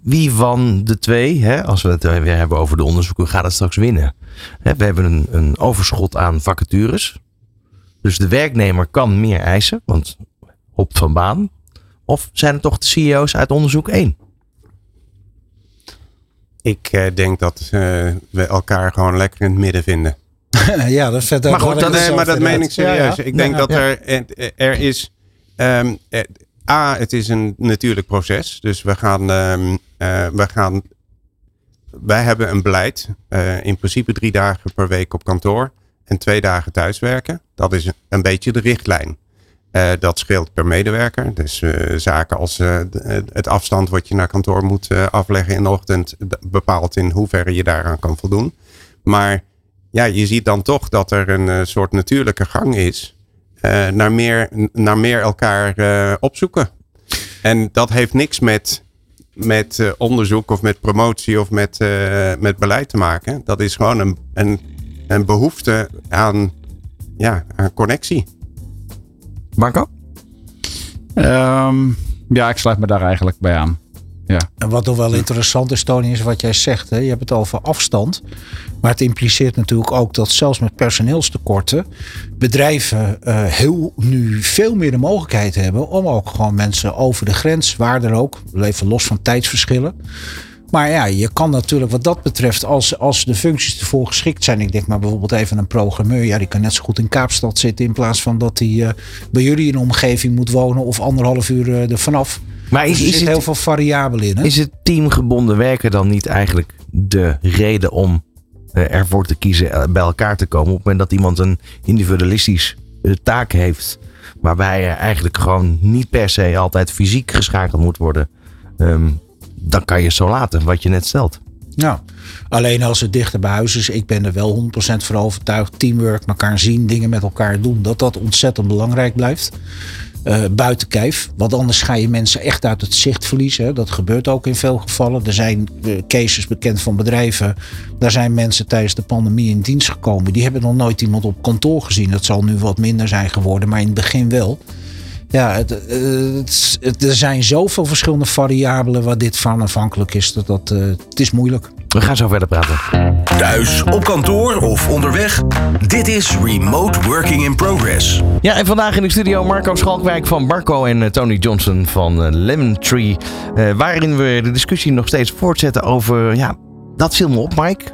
wie van de twee, hè, als we het weer hebben over de onderzoeken, gaat het straks winnen? Hè, we hebben een, een overschot aan vacatures. Dus de werknemer kan meer eisen, want hopt van baan. Of zijn het toch de CEO's uit onderzoek 1? Ik eh, denk dat eh, we elkaar gewoon lekker in het midden vinden. ja, dat vet. Maar goed, dat nee, maar dat meen ik serieus. Ik denk Ja, dat er, er- er is. ehm, eh, A, het is een natuurlijk proces. Dus we gaan. ehm, eh, we gaan wij hebben een beleid. eh, in principe drie dagen per week op kantoor. En twee dagen thuiswerken. Dat is een beetje de richtlijn. Eh, dat scheelt per medewerker. Dus eh, zaken als eh, het afstand wat je naar kantoor moet afleggen in de ochtend. bepaalt in hoeverre je daaraan kan voldoen. Maar ja, je ziet dan toch dat er een soort natuurlijke gang is naar, meer, naar meer elkaar opzoeken. En dat heeft niks met, met onderzoek of met promotie of met, met beleid te maken. Dat is gewoon een, een, een behoefte aan, ja, aan connectie. Marco? Ehm, ja, ik sluit me daar eigenlijk bij aan. En wat nog wel interessant is, Tony, is wat jij zegt. Hè? Je hebt het over afstand. Maar het impliceert natuurlijk ook dat zelfs met personeelstekorten bedrijven eh, heel, nu veel meer de mogelijkheid hebben om ook gewoon mensen over de grens, waar er ook, even los van tijdsverschillen. Maar ja, je kan natuurlijk wat dat betreft, als, als de functies ervoor geschikt zijn. Ik denk maar bijvoorbeeld even een programmeur. Ja, die kan net zo goed in Kaapstad zitten. In plaats van dat hij eh, bij jullie in de omgeving moet wonen. Of anderhalf uur eh, er vanaf. Maar is, Dus er is, zit het, heel veel variabelen in. Hè? is het teamgebonden werken dan niet eigenlijk de reden om eh, ervoor te kiezen bij elkaar te komen? Op het moment dat iemand een individualistisch taak heeft, waarbij er eigenlijk gewoon niet per se altijd fysiek geschakeld moet worden, ehm, dan kan je zo laten, wat je net stelt. Ja, alleen als het dichter bij huis is, ik ben er wel 100% van overtuigd. Teamwork, elkaar zien, dingen met elkaar doen, dat dat ontzettend belangrijk blijft. Eh, buiten kijf. Want anders ga je mensen echt uit het zicht verliezen. Dat gebeurt ook in veel gevallen. Er zijn eh, cases bekend van bedrijven. Daar zijn mensen tijdens de pandemie in dienst gekomen. Die hebben nog nooit iemand op kantoor gezien. Dat zal nu wat minder zijn geworden, maar in het begin wel. Ja, het, eh, het, het- er zijn zoveel verschillende variabelen waar dit van afhankelijk is. Dat, dat, eh, het is moeilijk. We gaan zo verder praten. Thuis, op kantoor of onderweg. Dit is Remote Working in Progress. Ja, en vandaag in de studio Marco Schalkwijk van Barco en eh, Tony Johnson van Lemon Tree. waarin we de discussie nog steeds voortzetten over. Ja, dat viel me op, Mike.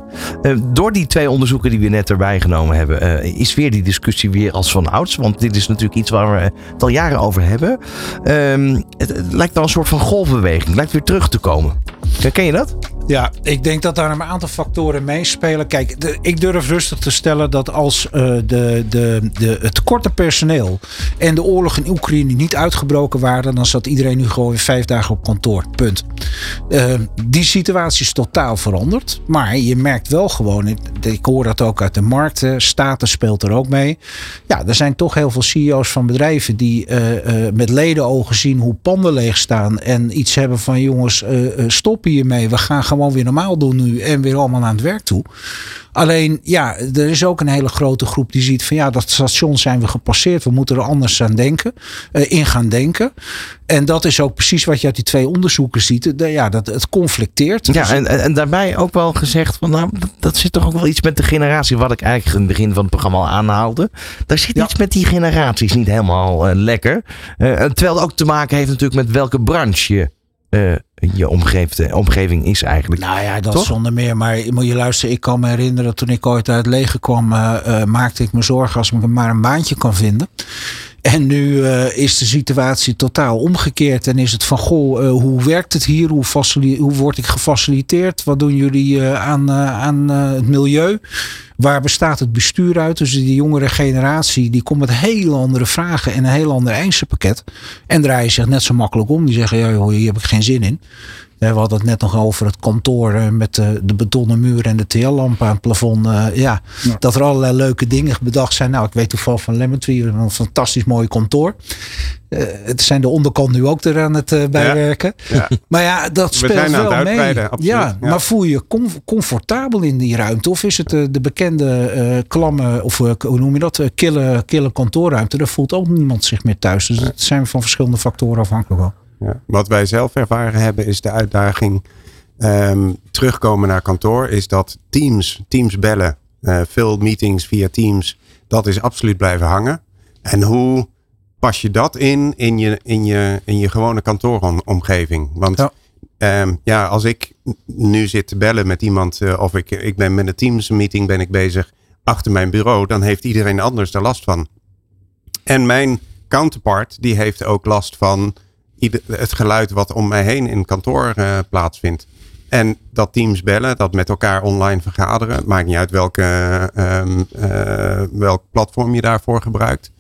Eh, door die twee onderzoeken die we net erbij genomen hebben, eh, is weer die discussie weer als van ouds. Want dit is natuurlijk iets waar we het al jaren over hebben. Ehm, het, lijkt dan een soort van golfbeweging. Het lijkt weer terug te komen. Ken je dat? Ja, ik denk dat daar een aantal factoren meespelen. Kijk, ik durf rustig te stellen dat als eh, de, de, de, het korte personeel en de oorlog in Oekraïne niet uitgebroken waren, dan zat iedereen nu gewoon vijf dagen op kantoor. Punt. Eh, die situatie is totaal veranderd. Maar je merkt wel gewoon, ik, hoor dat ook uit de markt, eh, staten speelt er ook mee. Ja, er zijn toch heel veel CEO's van bedrijven die eh, met ledenogen zien hoe panden leeg staan en iets hebben van jongens, stop hiermee. We gaan gewoon weer normaal doen nu en weer allemaal aan het werk toe. Alleen, ja, er is ook een hele grote groep die ziet van ja, dat station zijn we gepasseerd. We moeten er anders aan denken, eh, in gaan denken. En dat is ook precies wat je uit die twee onderzoeken ziet. De- ja, dat het conflicteert. Ja, Dus- en, en daarbij ook wel gezegd van, nou, dat, zit toch ook wel iets met de generatie, wat ik eigenlijk in het begin van het programma al aanhaalde. Daar zit Ja. iets met die generaties niet helemaal eh, lekker. Eh, terwijl het ook te maken heeft natuurlijk met welke branche je, je eh, omgeving is eigenlijk. Nou ja, dat Toch? zonder meer. Maar moet je luisteren, ik kan me herinneren toen ik ooit uit het leger kwam, eh, eh, maakte ik me zorgen als ik maar een baantje kan vinden. En nu eh, is de situatie totaal omgekeerd. En is het van, goh, eh, hoe werkt het hier? Hoe, hoe word ik gefaciliteerd? Wat doen jullie eh, aan, aan het milieu? Waar bestaat het bestuur uit? Dus die jongere generatie, die komt met hele andere vragen en een heel ander eisenpakket. En draaien zich net zo makkelijk om. Die zeggen, ja, joh, hier heb ik geen zin in. We hadden het net nog over het kantoor eh, met de, de betonnen muur en de TL-lampen aan het plafond. Eh, ja, dat er allerlei leuke dingen bedacht zijn. Nou, ik weet toevallig van Lemon Tree, een fantastisch mooi kantoor. Eh, het zijn de onderkant nu ook er aan het bijwerken. Ja. Maar ja, dat We speelt zijn aan wel het mee. absoluut. Ja, Ja. maar voel je je com- comfortabel in die ruimte? Of is het de bekende klamme, of hoe noem je dat, kille, kille kantoorruimte? Daar voelt ook niemand zich meer thuis. Dus het zijn van verschillende factoren afhankelijk wel. Ja. Wat wij zelf ervaren hebben is de uitdaging ehm, terugkomen naar kantoor. Is dat teams, teams bellen, eh, veel meetings via teams. Dat is absoluut blijven hangen. En hoe pas je dat in in je, in je, in je gewone kantooromgeving? Want Ja. ja. ja, als ik nu zit te bellen met iemand eh, of ik, ik ben met een teams meeting ben ik bezig achter mijn bureau. Dan heeft iedereen anders er last van. En mijn counterpart die heeft ook last van het geluid wat om mij heen in kantoor eh, plaatsvindt. En dat teams bellen, dat met elkaar online vergaderen. Maakt niet uit welke, ehm, eh, welk platform je daarvoor gebruikt.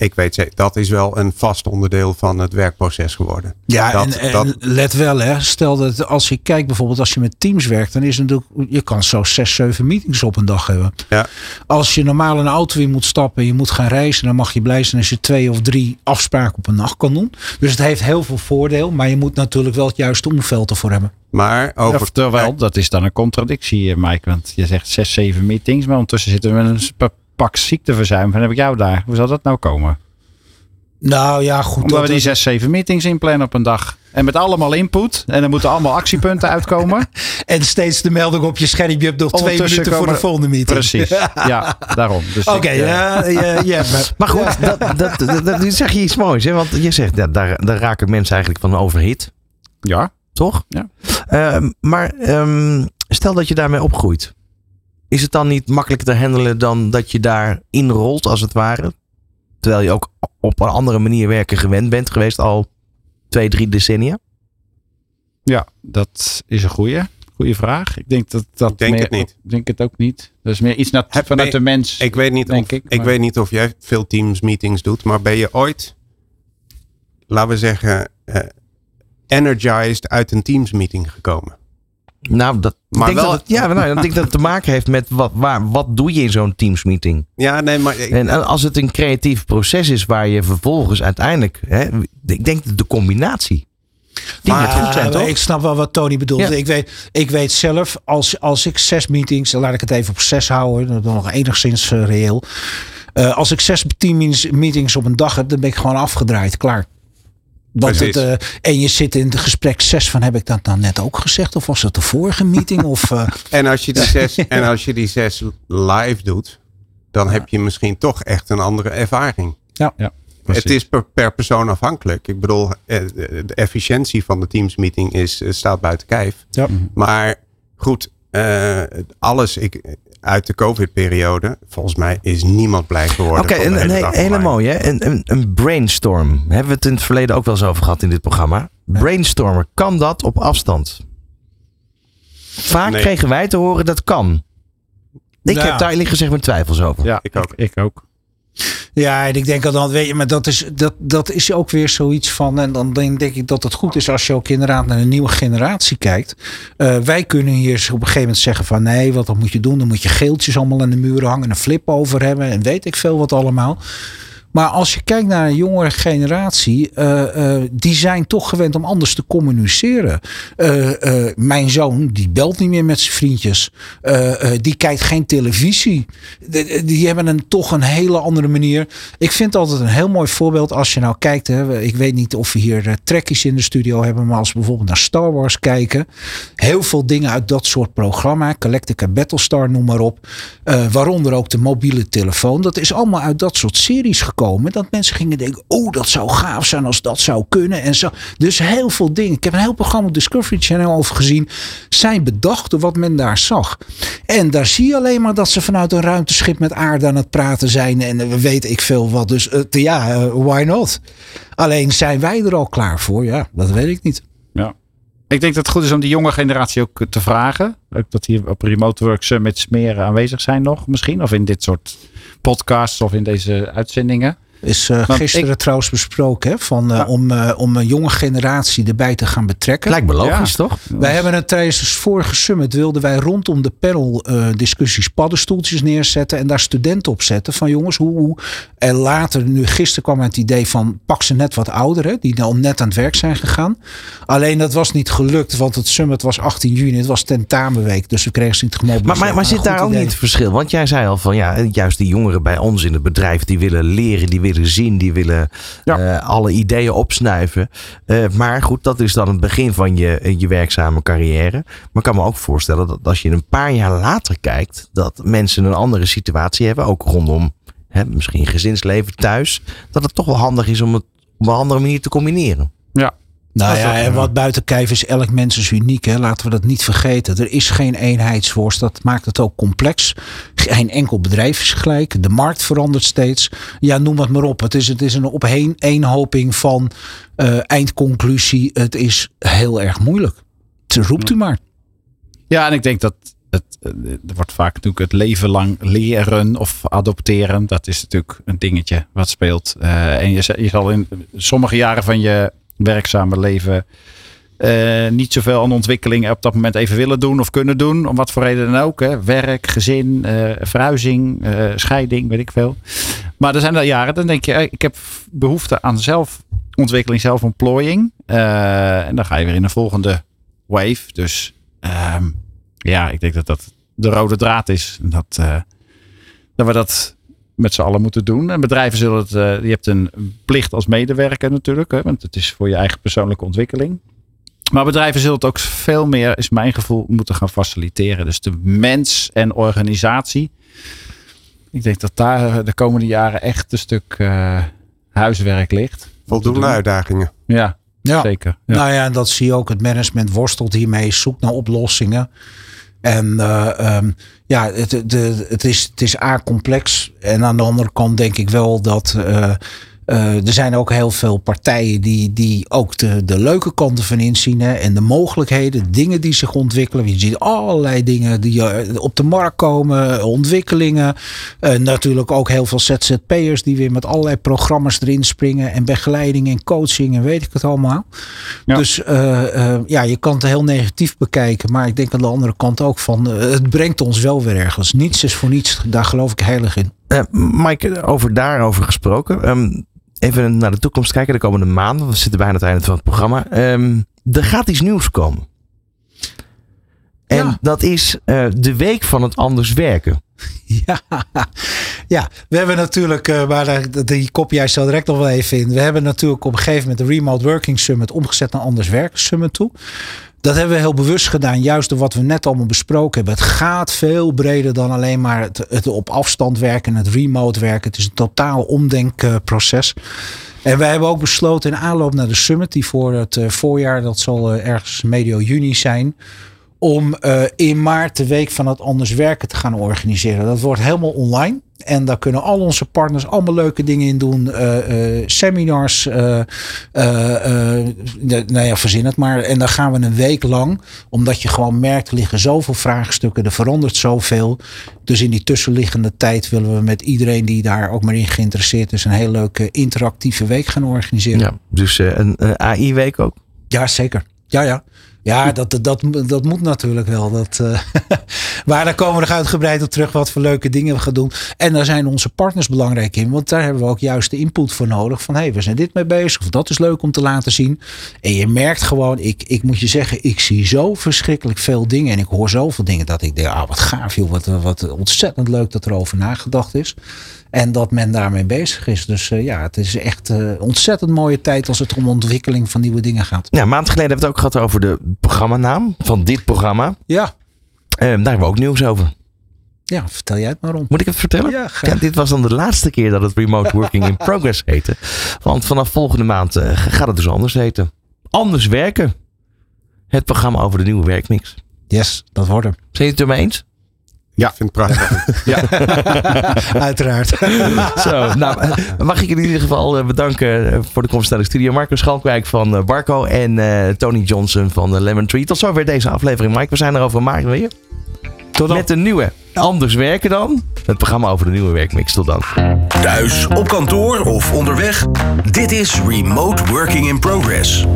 Ik weet zeker, dat is wel een vast onderdeel van het werkproces geworden. Ja, dat, en, en dat, let wel, hè. Stel dat als je kijkt bijvoorbeeld als je met teams werkt, dan is het natuurlijk, je kan zo zes, zeven meetings op een dag hebben. ja, Als je normaal een auto in moet stappen en je moet gaan reizen, dan mag je blij zijn als je twee of drie afspraken op een nacht kan doen. Dus het heeft heel veel voordeel, maar je moet natuurlijk wel het juiste omveld ervoor hebben. maar over, Ja, terwijl, dat is dan een contradictie, eh, Mike. Want je zegt zes, zeven meetings, maar ondertussen zitten we met een pak ziekteverzuim. Van heb ik jou daar? Hoe zal dat nou komen? Nou ja, goed. Omdat dat- we die zes, zeven meetings inplannen op een dag. En met allemaal input. En er moeten allemaal actiepunten uitkomen. En steeds de melding op je scherm. Je hebt nog twee minuten voor de volgende meeting. Precies. Ja, daarom. Dus Oké, ik, eh, ja, ja, ja, maar, Maar goed, dat, dat, dat, zeg je iets moois. Hè? Want je zegt, ja, daar, daar raken mensen eigenlijk van overhit. Ja. Toch? Ja. Ehm, maar ehm, stel dat je daarmee opgroeit. Is het dan niet makkelijker te handelen dan dat je daar inrolt, als het ware? Terwijl je ook op een andere manier werken gewend bent geweest al twee, drie decennia? Ja, dat is een goede, goede vraag. Ik denk dat dat Ik denk meer, het niet. Ik denk het ook niet. Dat is meer iets nat, Heb- vanuit nee, de mens. Ik weet, niet denk of, ik, weet niet of jij veel teams meetings doet, maar ben je ooit, laten we zeggen, eh, energized uit een teams meeting gekomen? Nou, dat, ik Maar denk wel- dat het, ja, nou, ik denk dat het te maken heeft met wat, waar, wat doe je in zo'n teamsmeeting. Ja, nee, maar ik- En als het een creatief proces is waar je vervolgens uiteindelijk, hè, ik denk dat de combinatie. Die moet goed zijn, toch? Ik snap wel wat Tony bedoelt. Ja. Ik, weet, ik weet zelf, als, als ik zes meetings, dan laat ik het even op zes houden, dan ben ik nog enigszins eh, reëel. Eh, als ik zes team meetings op een dag heb, dan ben ik gewoon afgedraaid, klaar. Want het, eh, en je zit in het gesprek zes van heb ik dat nou net ook gezegd? Of was dat de vorige meeting? Of, eh, en, als je die zes, en als je die zes live doet, dan heb je misschien toch echt een andere ervaring. ja. Ja, Het is per, per persoon afhankelijk. Ik bedoel, eh, de de efficiëntie van de teamsmeeting is, staat buiten kijf. Ja. Maar goed, eh, alles ik, uit de COVID-periode, volgens mij is niemand blij geworden. Oké, een, hele een mooie. hè? Een, een, een brainstorm. Hebben we het in het verleden ook wel eens over gehad in dit programma. Brainstormen, kan dat op afstand? Vaak Nee. kregen wij te horen dat kan. Ik Nou. heb daar eerlijk gezegd mijn twijfels over. Ja, Ik ook. Ik ook. Ja, en ik denk dat dan, weet je, maar dat is, dat, dat is ook weer zoiets van. En dan denk denk ik dat het goed is als je ook inderdaad naar een nieuwe generatie kijkt. Eh, wij kunnen hier op een gegeven moment zeggen van nee, wat dan moet je doen? Dan moet je geeltjes allemaal aan de muren hangen, een flip over hebben en weet ik veel wat allemaal. Maar als je kijkt naar een jongere generatie, eh, eh, die zijn toch gewend om anders te communiceren. Eh, mijn zoon, die belt niet meer met zijn vriendjes. Die kijkt geen televisie. Die hebben een, toch een hele andere manier. Ik vind altijd een heel mooi voorbeeld als je nou kijkt. Hè, ik weet niet of we hier trekkies in de studio hebben, maar als we bijvoorbeeld naar Star Wars kijken. Heel veel dingen uit dat soort programma. Galactica Battlestar, noem maar op. Waaronder ook de mobiele telefoon. Dat is allemaal uit dat soort series gekomen. Dat mensen gingen denken, oh dat zou gaaf zijn als dat zou kunnen. En zo. Dus heel veel dingen. Ik heb een heel programma op Discovery Channel over gezien. Zijn bedacht door wat men daar zag. En daar zie je alleen maar dat ze vanuit een ruimteschip met aarde aan het praten zijn. En we weten ik veel wat. Dus eh, ja, eh, why not? Alleen zijn wij er al klaar voor? Ja, dat weet ik niet. Ja. Ik denk dat het goed is om die jonge generatie ook te vragen. Ook dat hier op Remote Work Summits meer aanwezig zijn nog misschien. Of in dit soort podcasts of in deze uitzendingen. Is eh, gisteren ik- trouwens besproken hè, van, eh, Ja. om, eh, om een jonge generatie erbij te gaan betrekken. Lijkt me logisch, Ja. toch? Wij hebben het tijdens het vorige summit wilden wij rondom de panel eh, discussies paddenstoeltjes neerzetten en daar studenten op zetten van jongens hoe, hoe en later nu gisteren kwam het idee van pak ze net wat ouderen die al net aan het werk zijn gegaan. Alleen dat was niet gelukt want het summit was 18 juni het was tentamenweek dus we kregen ze niet gemobiliseerd. Maar, maar, maar een zit daar ook niet het verschil? Want jij zei al van ja, juist die jongeren bij ons in het bedrijf, die willen leren, die willen zien, die willen Ja. eh, alle ideeën opsnuiven. Eh, maar goed, dat is dan het begin van je, je werkzame carrière. Maar ik kan me ook voorstellen dat als je een paar jaar later kijkt, dat mensen een andere situatie hebben, ook rondom hè, misschien gezinsleven thuis, dat het toch wel handig is om het op een andere manier te combineren. Ja. Nou ja, en wat buiten kijf is, elk mens is uniek. Hè? Laten we dat niet vergeten. Er is geen eenheidsworst. Dat maakt het ook complex. Geen enkel bedrijf is gelijk. De markt verandert steeds. Ja, noem het maar op. Het is, het is een opheen eenhoping van eh, eindconclusie. Het is heel erg moeilijk. Te roept u maar. Ja, en ik denk dat het, eh, er wordt vaak natuurlijk het leven lang leren of adopteren. Dat is natuurlijk een dingetje wat speelt. Eh, en je, je zal in sommige jaren van je werkzame leven eh, niet zoveel aan ontwikkeling op dat moment even willen doen of kunnen doen. Om wat voor reden dan ook. Hè. Werk, gezin, eh, verhuizing, eh, scheiding, weet ik veel. Maar er zijn er jaren, dan denk je, ik heb behoefte aan zelfontwikkeling, zelfontplooiing. En dan ga je weer in een volgende wave. Dus ehm, ja, ik denk dat dat de rode draad is. Dat, dat we dat met z'n allen moeten doen. En bedrijven zullen het, eh, je hebt een plicht als medewerker natuurlijk, hè, want het is voor je eigen persoonlijke ontwikkeling. Maar bedrijven zullen het ook veel meer, is mijn gevoel, moeten gaan faciliteren. Dus de mens en organisatie. Ik denk dat daar de komende jaren echt een stuk eh, huiswerk ligt. Voldoende uitdagingen. Ja, Ja. zeker. Ja. Nou ja, en dat zie je ook. Het management worstelt hiermee, zoekt naar oplossingen. En eh, ehm, ja, het, het, is, het is A complex. En aan de andere kant denk ik wel dat. eh, Eh, er zijn ook heel veel partijen die, die ook de, de leuke kanten van inzien. Hè, en de mogelijkheden, dingen die zich ontwikkelen. Je ziet allerlei dingen die eh, op de markt komen, ontwikkelingen. Uh, natuurlijk ook heel veel ZZP'ers die weer met allerlei programma's erin springen. En begeleiding en coaching en weet ik het allemaal. Ja. Dus ja, je kan het heel negatief bekijken. Maar ik denk aan de andere kant ook van het brengt ons wel weer ergens. Niets is voor niets. Daar geloof ik heilig in. Uh, Mike, over daarover gesproken. Um, even naar de toekomst kijken, de komende maanden. We zitten bijna aan het einde van het programma. Um, er gaat iets nieuws komen. En ja. dat is uh, de week van het anders werken. Ja, ja, we hebben natuurlijk, uh, maar die kop jij zo direct nog wel even in. We hebben natuurlijk op een gegeven moment de Remote Working Summit omgezet naar Anders Werken Summit toe. Dat hebben we heel bewust gedaan, juist door wat we net allemaal besproken hebben. Het gaat veel breder dan alleen maar het, op afstand werken, het remote werken. Het is een totaal omdenkproces. En wij hebben ook besloten in aanloop naar de summit, die voor het uh, voorjaar, dat zal uh, ergens medio juni zijn, om uh, in maart de week van het anders werken te gaan organiseren. Dat wordt helemaal online. En daar kunnen al onze partners allemaal leuke dingen in doen. Uh, uh, seminars. Uh, nou ja, verzin het maar. En dan gaan we een week lang. Omdat je gewoon merkt, er liggen zoveel vraagstukken. Er verandert zoveel. Dus in die tussenliggende tijd willen we met iedereen die daar ook maar in geïnteresseerd is. Een hele leuke interactieve week gaan organiseren. Ja, dus een AI-week ook? Ja, zeker. Ja, ja. Ja, dat, dat, dat moet natuurlijk wel. Dat, uh, maar daar komen we nog uitgebreid op terug wat voor leuke dingen we gaan doen. En daar zijn onze partners belangrijk in. Want daar hebben we ook juist de input voor nodig. Van hé, hey, we zijn dit mee bezig. Of dat is leuk om te laten zien. En je merkt gewoon, ik, ik moet je zeggen, ik zie zo verschrikkelijk veel dingen. En ik hoor zoveel dingen dat ik denk, ah wat gaaf joh. Wat, wat ontzettend leuk dat er over nagedacht is. En dat men daarmee bezig is. Dus uh, ja, het is echt uh, ontzettend mooie tijd als het om ontwikkeling van nieuwe dingen gaat. Ja, een maand geleden hebben we het ook gehad over de programmanaam van dit programma. Ja. Um, daar hebben we ook nieuws over. Ja, vertel jij het maar om. Moet ik het vertellen? Ja, ja, dit was dan de laatste keer dat het Remote Working in Progress heette. Want vanaf volgende maand uh, gaat het dus anders heten. Anders werken. Het programma over de nieuwe werkmix. Yes, dat wordt hem. Zijn je het ermee eens? Ja, ik vind het prachtig. ja. Uiteraard. Zo, nou, mag ik in ieder geval bedanken voor de komst naar de studio. Marco Schalkwijk van Barco en uh, Tony Johnson van Lemon Tree. Tot zover deze aflevering, Mike. We zijn er over een maand weer. Tot dan. Met een nieuwe. Anders werken dan. Het programma over de nieuwe werkmix. Tot dan. Thuis, op kantoor of onderweg. Dit is Remote Working in Progress.